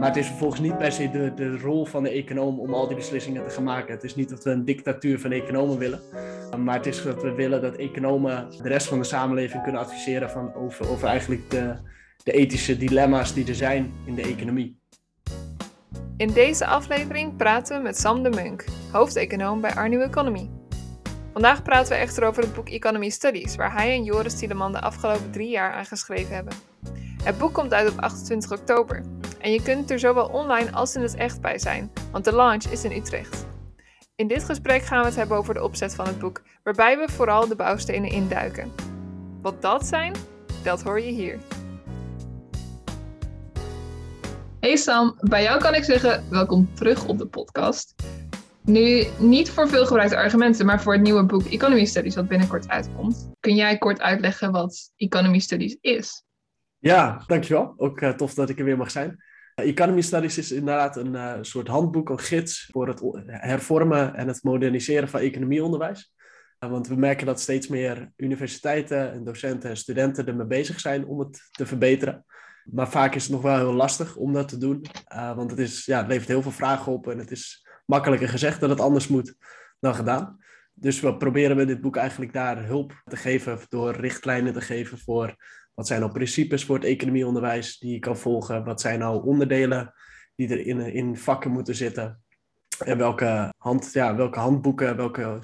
Maar het is vervolgens niet per se de, de rol van de econoom om al die beslissingen te gaan maken. Het is niet dat we een dictatuur van economen willen. Maar het is dat we willen dat economen de rest van de samenleving kunnen adviseren van over, eigenlijk de, de ethische dilemma's die er zijn in de economie. In deze aflevering praten we met Sam de Munk, hoofdeconoom bij Arnew Economy. Vandaag praten we echter over het boek Economy Studies, waar hij en Joris Tieleman de afgelopen drie jaar aan geschreven hebben. Het boek komt uit op 28 oktober en je kunt er zowel online als in het echt bij zijn, want de launch is in Utrecht. In dit gesprek gaan we het hebben over de opzet van het boek, waarbij we vooral de bouwstenen induiken. Wat dat zijn, dat hoor je hier. Hey Sam, bij jou kan ik zeggen welkom terug op de podcast. Nu, niet voor veel gebruikte argumenten, maar voor het nieuwe boek Economy Studies, wat binnenkort uitkomt. Kun jij kort uitleggen wat Economy Studies is? Ja, dankjewel. Ook uh, tof dat ik er weer mag zijn. Economy Studies is inderdaad een uh, soort handboek, een gids voor het hervormen en het moderniseren van economieonderwijs. want we merken dat steeds meer universiteiten en docenten en studenten ermee bezig zijn om het te verbeteren. Maar vaak is het nog wel heel lastig om dat te doen. want het, is, ja, het levert heel veel vragen op en het is makkelijker gezegd dat het anders moet dan gedaan. Dus we proberen met dit boek eigenlijk daar hulp te geven door richtlijnen te geven voor wat zijn nou principes voor het economieonderwijs die je kan volgen, wat zijn nou onderdelen die er in, in vakken moeten zitten en welke, hand, ja, welke handboeken, welke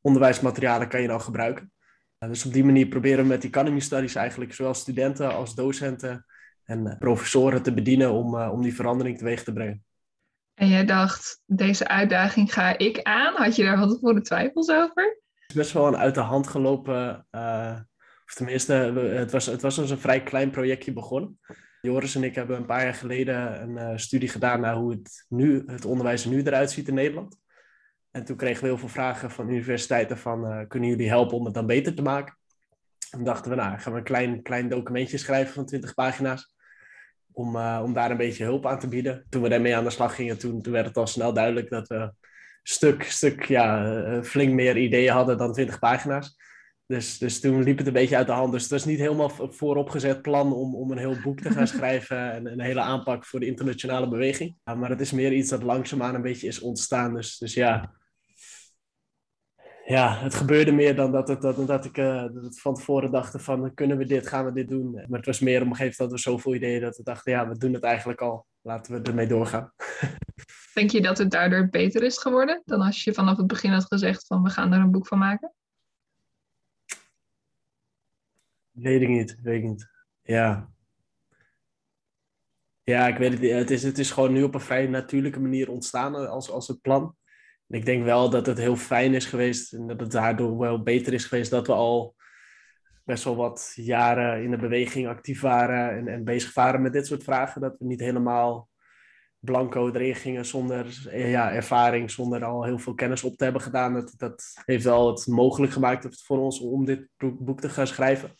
onderwijsmaterialen kan je nou gebruiken. Dus op die manier proberen we met Economy Studies eigenlijk zowel studenten als docenten en professoren te bedienen om, om die verandering teweeg te brengen. En jij dacht, deze uitdaging ga ik aan. Had je daar van tevoren twijfels over? Het is best wel een uit de hand gelopen, uh, of tenminste, het was, het was een vrij klein projectje begonnen. Joris en ik hebben een paar jaar geleden een uh, studie gedaan naar hoe het, nu, het onderwijs er nu eruit ziet in Nederland. En toen kregen we heel veel vragen van universiteiten van, uh, kunnen jullie helpen om het dan beter te maken? En dachten we, nou, gaan we een klein, klein documentje schrijven van 20 pagina's om, om daar een beetje hulp aan te bieden. Toen we daarmee aan de slag gingen, toen, toen werd het al snel duidelijk dat we stuk, stuk ja, flink meer ideeën hadden dan 20 pagina's. Dus, dus toen liep het een beetje uit de hand. Dus het was niet helemaal vooropgezet plan om, om een heel boek te gaan schrijven en een hele aanpak voor de internationale beweging. Maar het is meer iets dat langzaamaan een beetje is ontstaan. Dus, dus ja, ja, het gebeurde meer dan dat, het, dat, dat ik uh, dat van tevoren dacht van kunnen we dit, gaan we dit doen. Maar het was meer op een gegeven moment dat we zoveel ideeën dat we dachten ja, we doen het eigenlijk al. Laten we ermee doorgaan. Denk je dat het daardoor beter is geworden dan als je vanaf het begin had gezegd van we gaan er een boek van maken? Weet ik niet, weet niet. Ja. Ja, ik weet het niet. Het is, het is gewoon nu op een vrij natuurlijke manier ontstaan als, als het plan ik denk wel dat het heel fijn is geweest en dat het daardoor wel beter is geweest dat we al best wel wat jaren in de beweging actief waren en, en bezig waren met dit soort vragen. Dat we niet helemaal blanco erin gingen zonder ja, ervaring, zonder al heel veel kennis op te hebben gedaan. Dat, dat heeft wel het mogelijk gemaakt voor ons om dit boek te gaan schrijven.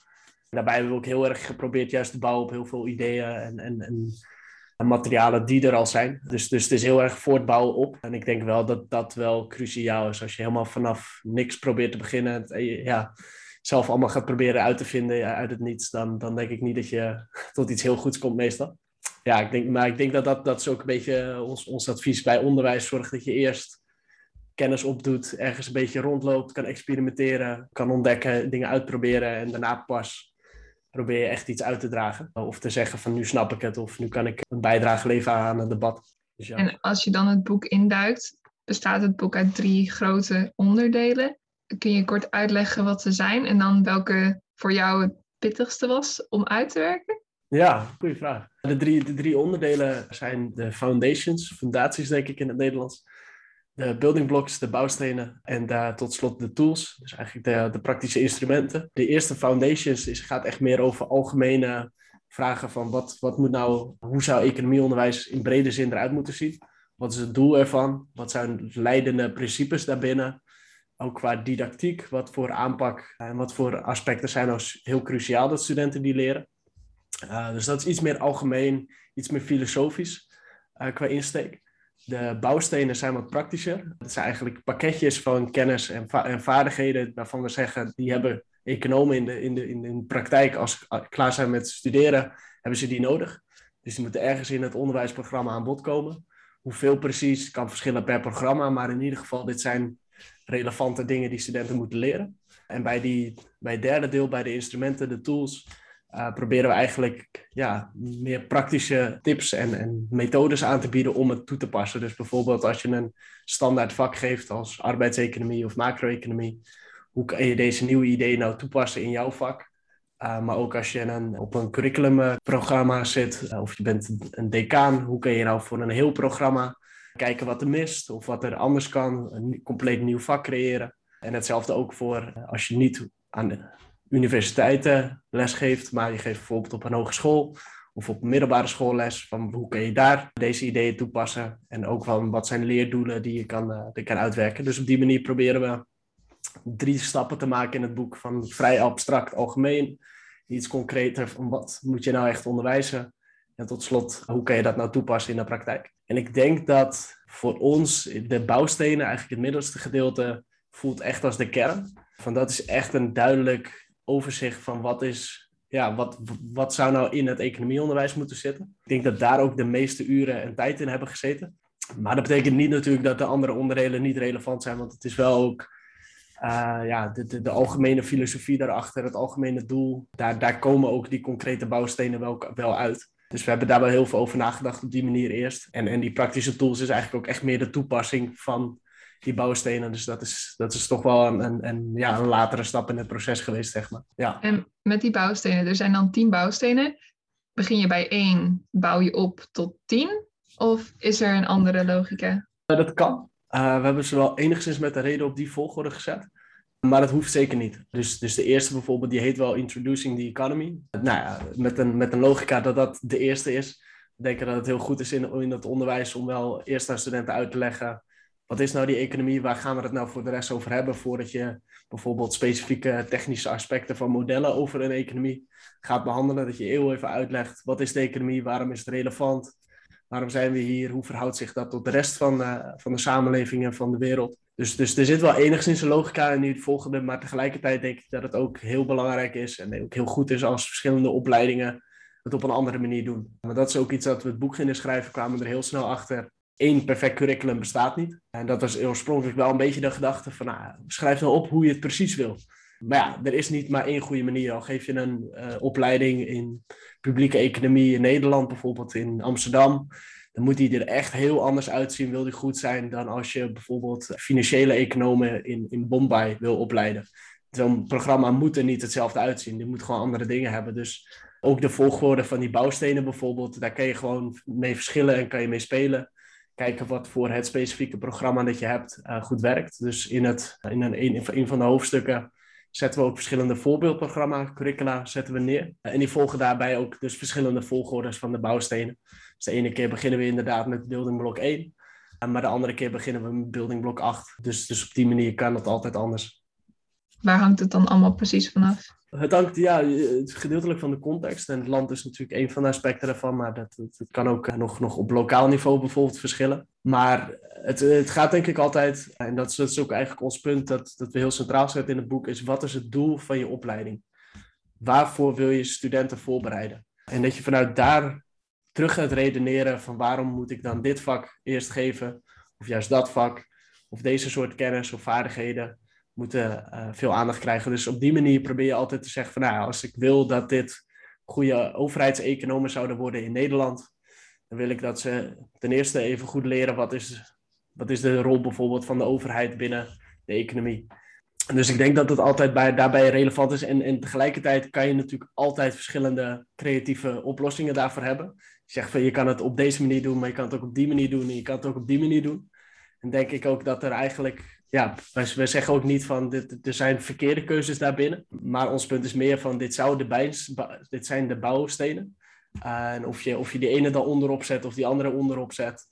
Daarbij hebben we ook heel erg geprobeerd juist te bouwen op heel veel ideeën en, en, en materialen die er al zijn. Dus, dus het is heel erg voortbouwen op. En ik denk wel dat dat wel cruciaal is. Als je helemaal vanaf niks probeert te beginnen, en ja, zelf allemaal gaat proberen uit te vinden uit het niets, dan, dan denk ik niet dat je tot iets heel goeds komt meestal. Ja, ik denk, maar ik denk dat dat, dat is ook een beetje ons, ons advies bij onderwijs. Zorg dat je eerst kennis opdoet, ergens een beetje rondloopt, kan experimenteren, kan ontdekken, dingen uitproberen en daarna pas probeer je echt iets uit te dragen. Of te zeggen van nu snap ik het of nu kan ik een bijdrage leveren aan het debat. Dus ja. En als je dan het boek induikt, bestaat het boek uit drie grote onderdelen. Kun je kort uitleggen wat ze zijn en dan welke voor jou het pittigste was om uit te werken? Ja, goede vraag. De drie, de drie onderdelen zijn de foundations, fundaties denk ik in het Nederlands de building blocks, de bouwstenen en daar tot slot de tools, dus eigenlijk de, de praktische instrumenten. De eerste foundations is, gaat echt meer over algemene vragen van wat, wat moet nou, hoe zou economieonderwijs in brede zin eruit moeten zien? Wat is het doel ervan? Wat zijn leidende principes daarbinnen? Ook qua didactiek, wat voor aanpak en wat voor aspecten zijn nou heel cruciaal dat studenten die leren. Uh, dus dat is iets meer algemeen, iets meer filosofisch uh, qua insteek. De bouwstenen zijn wat praktischer. Dat zijn eigenlijk pakketjes van kennis en, en vaardigheden waarvan we zeggen, die hebben economen in de, in de, in praktijk, als ze klaar zijn met studeren, hebben ze die nodig. Dus die moeten ergens in het onderwijsprogramma aan bod komen. Hoeveel precies kan verschillen per programma, maar in ieder geval, dit zijn relevante dingen die studenten moeten leren. En bij, die, bij het derde deel, bij de instrumenten, de tools, uh, proberen we eigenlijk ja, meer praktische tips en, en methodes aan te bieden om het toe te passen. Dus bijvoorbeeld als je een standaard vak geeft als arbeidseconomie of macro-economie, hoe kan je deze nieuwe ideeën nou toepassen in jouw vak? Uh, maar ook als je een, op een curriculumprogramma zit, uh, of je bent een decaan, hoe kun je nou voor een heel programma kijken wat er mist of wat er anders kan, een compleet nieuw vak creëren. En hetzelfde ook voor als je niet aan universiteiten lesgeeft, maar je geeft bijvoorbeeld op een hogeschool of op middelbare school les van hoe kun je daar deze ideeën toepassen en ook van wat zijn leerdoelen die je kan, uh, die kan uitwerken. Dus op die manier proberen we drie stappen te maken in het boek van vrij abstract algemeen, iets concreter van wat moet je nou echt onderwijzen en tot slot hoe kan je dat nou toepassen in de praktijk. En ik denk dat voor ons de bouwstenen, eigenlijk het middelste gedeelte, voelt echt als de kern. Van dat is echt een duidelijk overzicht van wat is, ja, wat, wat zou nou in het economieonderwijs moeten zitten. Ik denk dat daar ook de meeste uren en tijd in hebben gezeten. Maar dat betekent niet natuurlijk dat de andere onderdelen niet relevant zijn, want het is wel ook uh, ja, de, de, de, algemene filosofie daarachter, het algemene doel. Daar, daar komen ook die concrete bouwstenen wel, wel uit. Dus we hebben daar wel heel veel over nagedacht op die manier eerst. En, en die praktische tools is eigenlijk ook echt meer de toepassing van die bouwstenen. Dus dat is, dat is toch wel een, een, een, ja, een latere stap in het proces geweest, zeg maar. Ja. En met die bouwstenen, er zijn dan tien bouwstenen. Begin je bij één, bouw je op tot tien? Of is er een andere logica? dat kan. Uh, we hebben ze wel enigszins met de reden op die volgorde gezet. Maar dat hoeft zeker niet. Dus, dus de eerste bijvoorbeeld, die heet wel Introducing the Economy. Nou ja, met een, met een logica dat dat de eerste is. Denken dat het heel goed is in, in het onderwijs om wel eerst aan studenten uit te leggen wat is nou die economie? Waar gaan we het nou voor de rest over hebben? Voordat je bijvoorbeeld specifieke technische aspecten van modellen over een economie gaat behandelen. Dat je heel even uitlegt, wat is de economie? Waarom is het relevant? Waarom zijn we hier? Hoe verhoudt zich dat tot de rest van, uh, van de samenleving en van de wereld? Dus, dus er zit wel enigszins een logica in die volgende, maar tegelijkertijd denk ik dat het ook heel belangrijk is en ook heel goed is als verschillende opleidingen het op een andere manier doen. Maar dat is ook iets dat we het boek gingen schrijven, kwamen er heel snel achter één perfect curriculum bestaat niet. En dat was oorspronkelijk wel een beetje de gedachte van, nou, schrijf nou op hoe je het precies wil. Maar ja, er is niet maar één goede manier. Al geef je een uh, opleiding in publieke economie in Nederland, bijvoorbeeld in Amsterdam, dan moet die er echt heel anders uitzien, wil die goed zijn, dan als je bijvoorbeeld financiële economen in, in Bombay wil opleiden. Zo'n programma moet er niet hetzelfde uitzien. Die moet gewoon andere dingen hebben. Dus ook de volgorde van die bouwstenen bijvoorbeeld, daar kan je gewoon mee verschillen en kan je mee spelen kijken wat voor het specifieke programma dat je hebt uh, goed werkt. Dus in, het, in een, van de hoofdstukken zetten we ook verschillende voorbeeldprogramma, curricula zetten we neer. En die volgen daarbij ook dus verschillende volgordes van de bouwstenen. Dus de ene keer beginnen we inderdaad met building blok 1, maar de andere keer beginnen we met building blok 8. Dus, dus op die manier kan het altijd anders. Waar hangt het dan allemaal precies vanaf? Het hangt ja, gedeeltelijk van de context. En het land is natuurlijk een van de aspecten daarvan. Maar dat, kan ook eh, nog, nog op lokaal niveau bijvoorbeeld verschillen. Maar het, het gaat denk ik altijd, en dat is, dat is ook eigenlijk ons punt dat, dat we heel centraal zetten in het boek, is wat is het doel van je opleiding? Waarvoor wil je studenten voorbereiden? En dat je vanuit daar terug gaat redeneren van waarom moet ik dan dit vak eerst geven? Of juist dat vak? Of deze soort kennis of vaardigheden? Moeten uh, veel aandacht krijgen. Dus op die manier probeer je altijd te zeggen van nou, als ik wil dat dit goede overheidseconomen zouden worden in Nederland, dan wil ik dat ze ten eerste even goed leren wat is, wat is de rol bijvoorbeeld van de overheid binnen de economie. Dus ik denk dat het altijd bij, daarbij relevant is. En, en tegelijkertijd kan je natuurlijk altijd verschillende creatieve oplossingen daarvoor hebben. Je zegt van je kan het op deze manier doen, maar je kan het ook op die manier doen en je kan het ook op die manier doen. En denk ik ook dat er eigenlijk ja, wij, zeggen ook niet van er zijn verkeerde keuzes daarbinnen. Maar ons punt is meer van dit, zou de bijns, dit zijn de bouwstenen. Uh, en of je, of je die ene dan onderop zet of die andere onderop zet.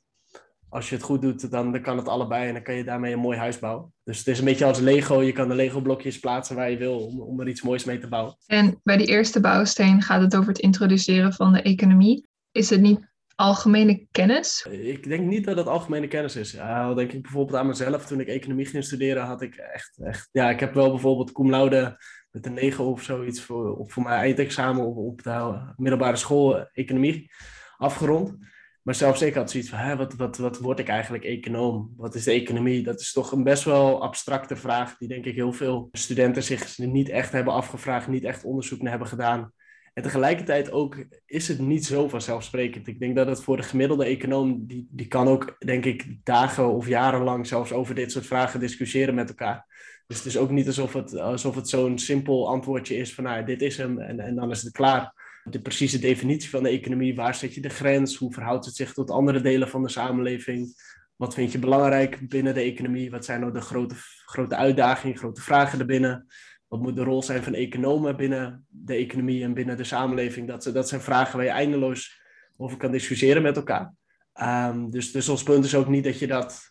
Als je het goed doet, dan, dan kan het allebei en dan kan je daarmee een mooi huis bouwen. Dus het is een beetje als Lego. Je kan de Lego blokjes plaatsen waar je wil om, om er iets moois mee te bouwen. En bij die eerste bouwsteen gaat het over het introduceren van de economie. Is het niet algemene kennis? Ik denk niet dat het algemene kennis is. Uh, denk ik bijvoorbeeld aan mezelf. Toen ik economie ging studeren, had ik echt, echt... Ja, ik heb wel bijvoorbeeld cum laude met een 9 of zoiets voor, voor mijn eindexamen op, op de middelbare school economie afgerond. Maar zelfs ik had zoiets van, hè, wat, wat, wat word ik eigenlijk econoom? Wat is de economie? Dat is toch een best wel abstracte vraag die denk ik heel veel studenten zich niet echt hebben afgevraagd, niet echt onderzoek naar hebben gedaan. En tegelijkertijd ook is het niet zo vanzelfsprekend. Ik denk dat het voor de gemiddelde econoom, die, die kan ook, denk ik, dagen of jarenlang zelfs over dit soort vragen discussiëren met elkaar. Dus het is ook niet alsof het, alsof het zo'n simpel antwoordje is van, nou, dit is hem en, en dan is het klaar. De precieze definitie van de economie, waar zet je de grens? Hoe verhoudt het zich tot andere delen van de samenleving? Wat vind je belangrijk binnen de economie? Wat zijn nou de grote, grote uitdagingen, grote vragen erbinnen? Wat moet de rol zijn van economen binnen de economie en binnen de samenleving? Dat, dat zijn vragen waar je eindeloos over kan discussiëren met elkaar. Um, dus, dus ons punt is ook niet dat je dat,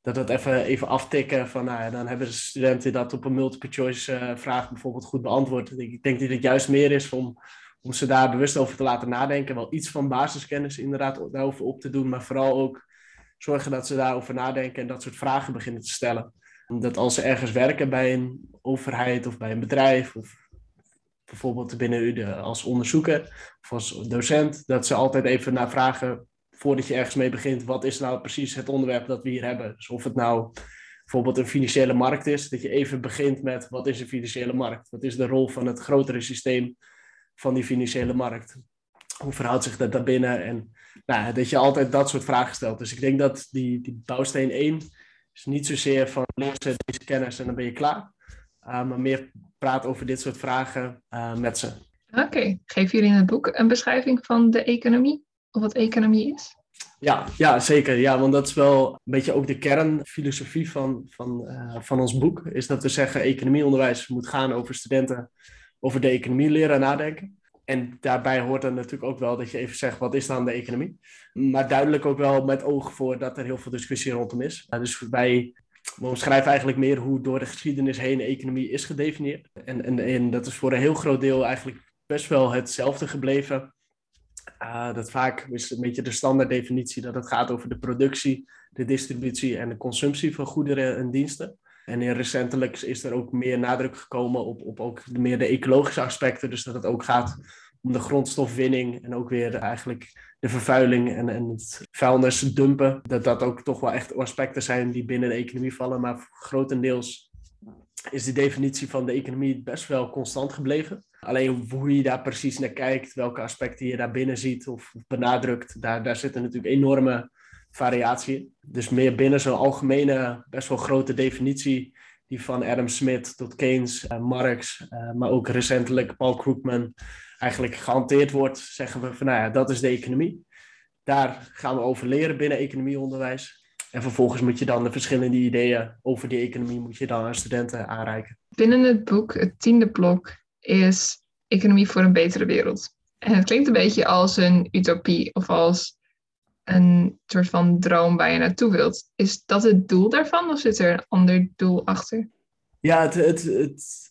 dat, dat even, even aftikken van, nou dan hebben de studenten dat op een multiple choice uh, vraag bijvoorbeeld goed beantwoord. Ik denk dat het juist meer is om, om ze daar bewust over te laten nadenken. Wel iets van basiskennis inderdaad daarover op te doen, maar vooral ook zorgen dat ze daarover nadenken en dat soort vragen beginnen te stellen dat als ze ergens werken bij een overheid of bij een bedrijf, of bijvoorbeeld binnen u als onderzoeker of als docent, dat ze altijd even naar vragen voordat je ergens mee begint, wat is nou precies het onderwerp dat we hier hebben? Dus of het nou bijvoorbeeld een financiële markt is, dat je even begint met wat is een financiële markt? Wat is de rol van het grotere systeem van die financiële markt? Hoe verhoudt zich dat daarbinnen? En nou, dat je altijd dat soort vragen stelt. Dus ik denk dat die, die bouwsteen 1 dus niet zozeer van leer ze deze kennis en dan ben je klaar. Uh, maar meer praat over dit soort vragen uh, met ze. Oké, okay. geven jullie in het boek een beschrijving van de economie? Of wat economie is? Ja, ja, zeker. Ja, want dat is wel een beetje ook de kernfilosofie van, van, uh, van ons boek. Is dat we zeggen, economieonderwijs moet gaan over studenten over de economie leren nadenken. En daarbij hoort dan natuurlijk ook wel dat je even zegt, wat is dan de economie? Maar duidelijk ook wel met oog voor dat er heel veel discussie rondom is. Dus wij omschrijven eigenlijk meer hoe door de geschiedenis heen economie is gedefinieerd. En, en, en dat is voor een heel groot deel eigenlijk best wel hetzelfde gebleven. Uh, dat vaak is een beetje de standaarddefinitie dat het gaat over de productie, de distributie en de consumptie van goederen en diensten. En recentelijk is er ook meer nadruk gekomen op, op ook meer de ecologische aspecten. Dus dat het ook gaat om de grondstofwinning en ook weer eigenlijk de vervuiling en, en het vuilnis dumpen. Dat dat ook toch wel echt aspecten zijn die binnen de economie vallen. Maar grotendeels is de definitie van de economie best wel constant gebleven. Alleen hoe je daar precies naar kijkt, welke aspecten je daar binnen ziet of benadrukt, daar, daar zitten natuurlijk enorme variatie. Dus meer binnen zo'n algemene, best wel grote definitie, die van Adam Smith tot Keynes, uh, Marx, uh, maar ook recentelijk Paul Krugman eigenlijk gehanteerd wordt, zeggen we van nou ja, dat is de economie. Daar gaan we over leren binnen economieonderwijs. En vervolgens moet je dan de verschillende ideeën over die economie moet je dan aan studenten aanreiken. Binnen het boek, het tiende blok, is economie voor een betere wereld. En het klinkt een beetje als een utopie of als een soort van droom waar je naartoe wilt. Is dat het doel daarvan of zit er een ander doel achter? Ja, het, het,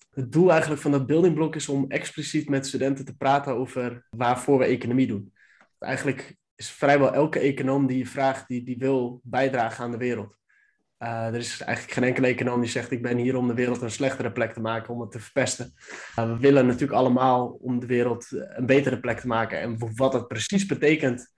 het, doel eigenlijk van dat buildingblok is om expliciet met studenten te praten over waarvoor we economie doen. Eigenlijk is vrijwel elke econoom die je vraagt, die, die wil bijdragen aan de wereld. Uh, er is eigenlijk geen enkele econoom die zegt: Ik ben hier om de wereld een slechtere plek te maken, om het te verpesten. Uh, we willen natuurlijk allemaal om de wereld een betere plek te maken. En wat dat precies betekent,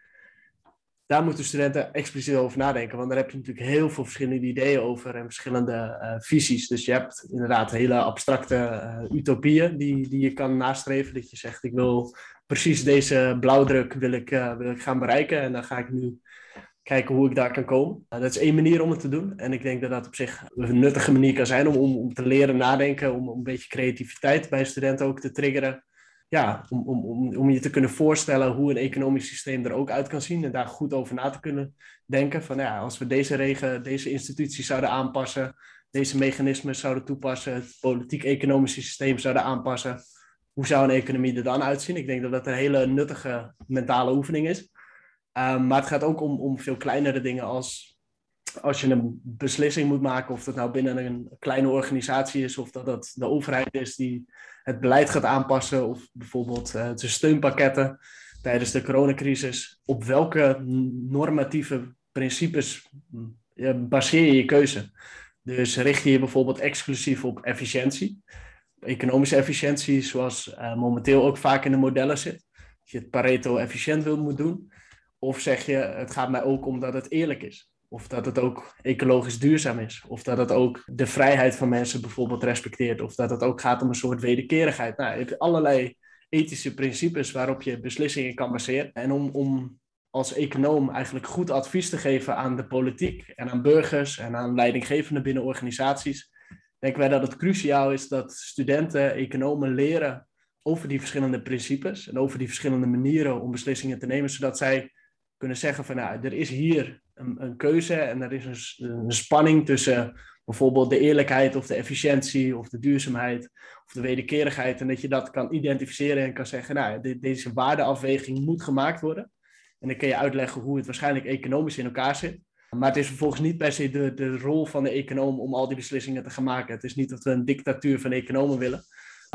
daar moeten studenten expliciet over nadenken. Want daar heb je natuurlijk heel veel verschillende ideeën over en verschillende uh, visies. Dus je hebt inderdaad hele abstracte uh, utopieën die, die je kan nastreven. Dat je zegt, ik wil precies deze blauwdruk wil ik, uh, wil ik gaan bereiken. En dan ga ik nu kijken hoe ik daar kan komen. dat is één manier om het te doen. En ik denk dat dat op zich een nuttige manier kan zijn om, om, om te leren nadenken. Om een beetje creativiteit bij studenten ook te triggeren ja, om, om, om, om je te kunnen voorstellen hoe een economisch systeem er ook uit kan zien en daar goed over na te kunnen denken. Van ja, als we deze regen, deze instituties zouden aanpassen, deze mechanismen zouden toepassen, het politiek-economische systeem zouden aanpassen, hoe zou een economie er dan uitzien? Ik denk dat dat een hele nuttige mentale oefening is. Um, maar het gaat ook om, om veel kleinere dingen als als je een beslissing moet maken, of dat nou binnen een kleine organisatie is, of dat dat de overheid is die het beleid gaat aanpassen, of bijvoorbeeld de steunpakketten tijdens de coronacrisis, op welke normatieve principes baseer je je keuze? Dus richt je je bijvoorbeeld exclusief op efficiëntie, economische efficiëntie, zoals uh, momenteel ook vaak in de modellen zit. Dat je het Pareto efficiënt wil moet doen. Of zeg je, het gaat mij ook om dat het eerlijk is. Of dat het ook ecologisch duurzaam is. Of dat het ook de vrijheid van mensen bijvoorbeeld respecteert. Of dat het ook gaat om een soort wederkerigheid. Nou, je hebt allerlei ethische principes waarop je beslissingen kan baseren. En om, om als econoom eigenlijk goed advies te geven aan de politiek en aan burgers en aan leidinggevenden binnen organisaties, denken wij dat het cruciaal is dat studenten, economen leren over die verschillende principes en over die verschillende manieren om beslissingen te nemen, zodat zij kunnen zeggen van nou, er is hier een, een keuze en er is een, spanning tussen bijvoorbeeld de eerlijkheid of de efficiëntie of de duurzaamheid of de wederkerigheid en dat je dat kan identificeren en kan zeggen nou, deze waardeafweging moet gemaakt worden. En dan kun je uitleggen hoe het waarschijnlijk economisch in elkaar zit. Maar het is vervolgens niet per se de, de rol van de econoom om al die beslissingen te gaan maken. Het is niet dat we een dictatuur van economen willen.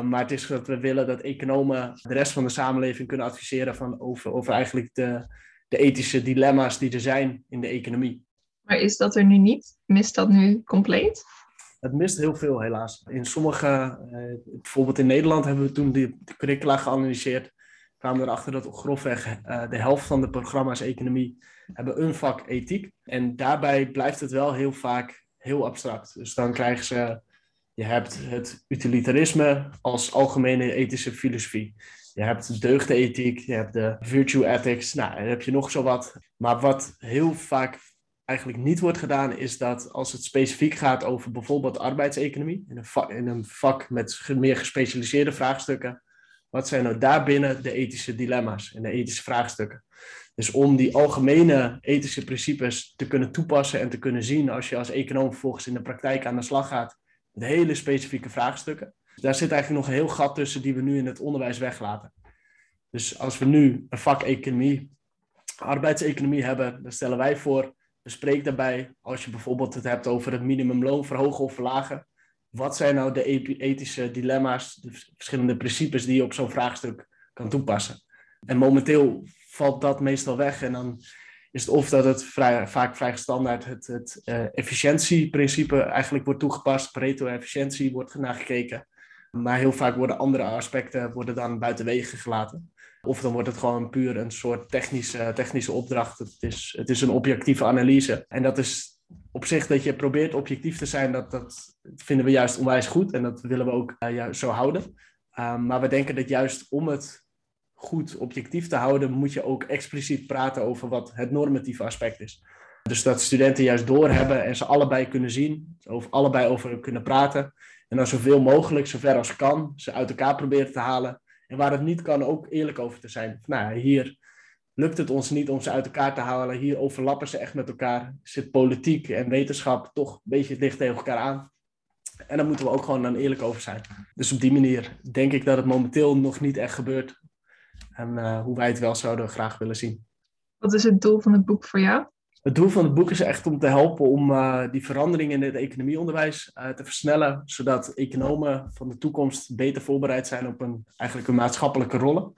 Maar het is dat we willen dat economen de rest van de samenleving kunnen adviseren van over, over eigenlijk de, de ethische dilemma's die er zijn in de economie. Maar is dat er nu niet? Mist dat nu compleet? Het mist heel veel, helaas. In sommige, eh, bijvoorbeeld in Nederland hebben we toen de, de curricula geanalyseerd. Kwamen we erachter dat grofweg uh, de helft van de programma's economie hebben een vak ethiek. En daarbij blijft het wel heel vaak heel abstract. Dus dan krijgen ze, je hebt het utilitarisme als algemene ethische filosofie. Je hebt deugdenethiek, je hebt de virtue ethics, nou, heb je nog zo wat. Maar wat heel vaak eigenlijk niet wordt gedaan, is dat als het specifiek gaat over bijvoorbeeld arbeidseconomie, in een vak, in een met meer gespecialiseerde vraagstukken, wat zijn nou daarbinnen de ethische dilemma's en de ethische vraagstukken? Dus om die algemene ethische principes te kunnen toepassen en te kunnen zien als je als econoom vervolgens in de praktijk aan de slag gaat met hele specifieke vraagstukken. Daar zit eigenlijk nog een heel gat tussen die we nu in het onderwijs weglaten. Dus als we nu een vak economie, arbeidseconomie hebben, dan stellen wij voor, bespreek daarbij, als je bijvoorbeeld het hebt over het minimumloon verhogen of verlagen, wat zijn nou de ethische dilemma's, de verschillende principes die je op zo'n vraagstuk kan toepassen. En momenteel valt dat meestal weg en dan is het of dat het vrij, vaak vrij standaard het, het uh, efficiëntieprincipe eigenlijk wordt toegepast, Pareto-efficiëntie wordt nagekeken. Maar heel vaak worden andere aspecten worden dan buiten wegen gelaten. Of dan wordt het gewoon puur een soort technische, technische opdracht. Het is, het is een objectieve analyse. En dat is op zich dat je probeert objectief te zijn, dat, dat vinden we juist onwijs goed. En dat willen we ook uh, zo houden. Um, maar we denken dat juist om het goed objectief te houden, moet je ook expliciet praten over wat het normatieve aspect is. Dus dat studenten juist doorhebben en ze allebei kunnen zien, over allebei over kunnen praten. En dan zoveel mogelijk, zover als kan, ze uit elkaar proberen te halen. En waar het niet kan, ook eerlijk over te zijn. Nou, hier lukt het ons niet om ze uit elkaar te halen. Hier overlappen ze echt met elkaar. Zit politiek en wetenschap toch een beetje dicht tegen elkaar aan. En daar moeten we ook gewoon dan eerlijk over zijn. Dus op die manier denk ik dat het momenteel nog niet echt gebeurt. En uh, hoe wij het wel zouden graag willen zien. Wat is het doel van het boek voor jou? Het doel van het boek is echt om te helpen om uh, die veranderingen in het economieonderwijs uh, te versnellen, zodat economen van de toekomst beter voorbereid zijn op een, eigenlijk een maatschappelijke rollen.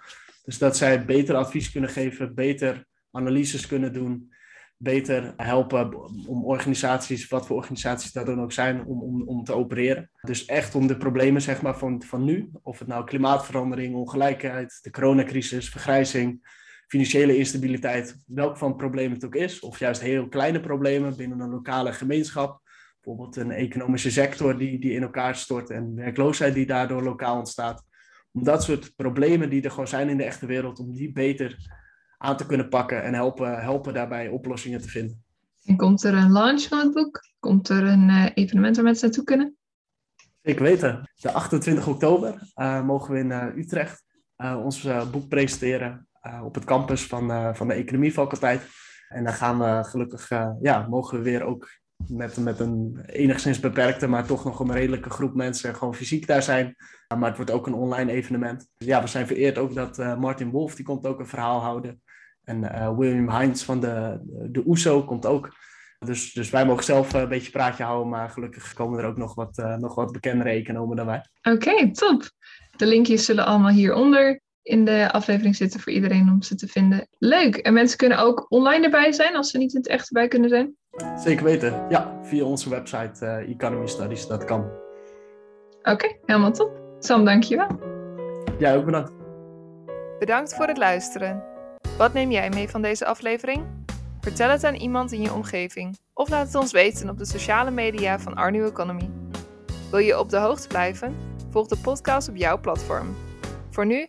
Dus dat zij beter advies kunnen geven, beter analyses kunnen doen, beter helpen om organisaties, wat voor organisaties dat dan ook zijn, om, om, om te opereren. Dus echt om de problemen zeg maar, van, van nu, of het nou klimaatverandering, ongelijkheid, de coronacrisis, vergrijzing, financiële instabiliteit, welk van problemen het ook is, of juist heel kleine problemen binnen een lokale gemeenschap, bijvoorbeeld een economische sector die, die in elkaar stort en werkloosheid die daardoor lokaal ontstaat. Om dat soort problemen die er gewoon zijn in de echte wereld, om die beter aan te kunnen pakken en helpen, helpen daarbij oplossingen te vinden. En komt er een launch van het boek? Komt er een uh, evenement waar mensen naartoe kunnen? Ik weten. De 28 oktober uh, mogen we in uh, Utrecht ons boek presenteren. Eh, op het campus van, uh, van de economiefaculteit. En dan gaan we gelukkig, uh, ja, mogen we weer ook met, met een enigszins beperkte, maar toch nog een redelijke groep mensen gewoon fysiek daar zijn. maar het wordt ook een online evenement. Ja, we zijn vereerd ook dat Martin Wolf, die komt ook een verhaal houden. En William Heinz van de, de OESO komt ook. Dus, dus wij mogen zelf een beetje praatje houden, maar gelukkig komen er ook nog wat, nog wat bekendere economen dan wij. Oké, top. De linkjes zullen allemaal hieronder in de aflevering zitten voor iedereen om ze te vinden. Leuk. En mensen kunnen ook online erbij zijn als ze niet in het echt erbij kunnen zijn? Zeker weten. Ja, via onze website uh, Economy Studies. Dat kan. Oké, helemaal top. Sam, dankjewel. Jij ook bedankt. Bedankt voor het luisteren. Wat neem jij mee van deze aflevering? Vertel het aan iemand in je omgeving of laat het ons weten op de sociale media van Arnu Economy. Wil je op de hoogte blijven? Volg de podcast op jouw platform. Voor nu,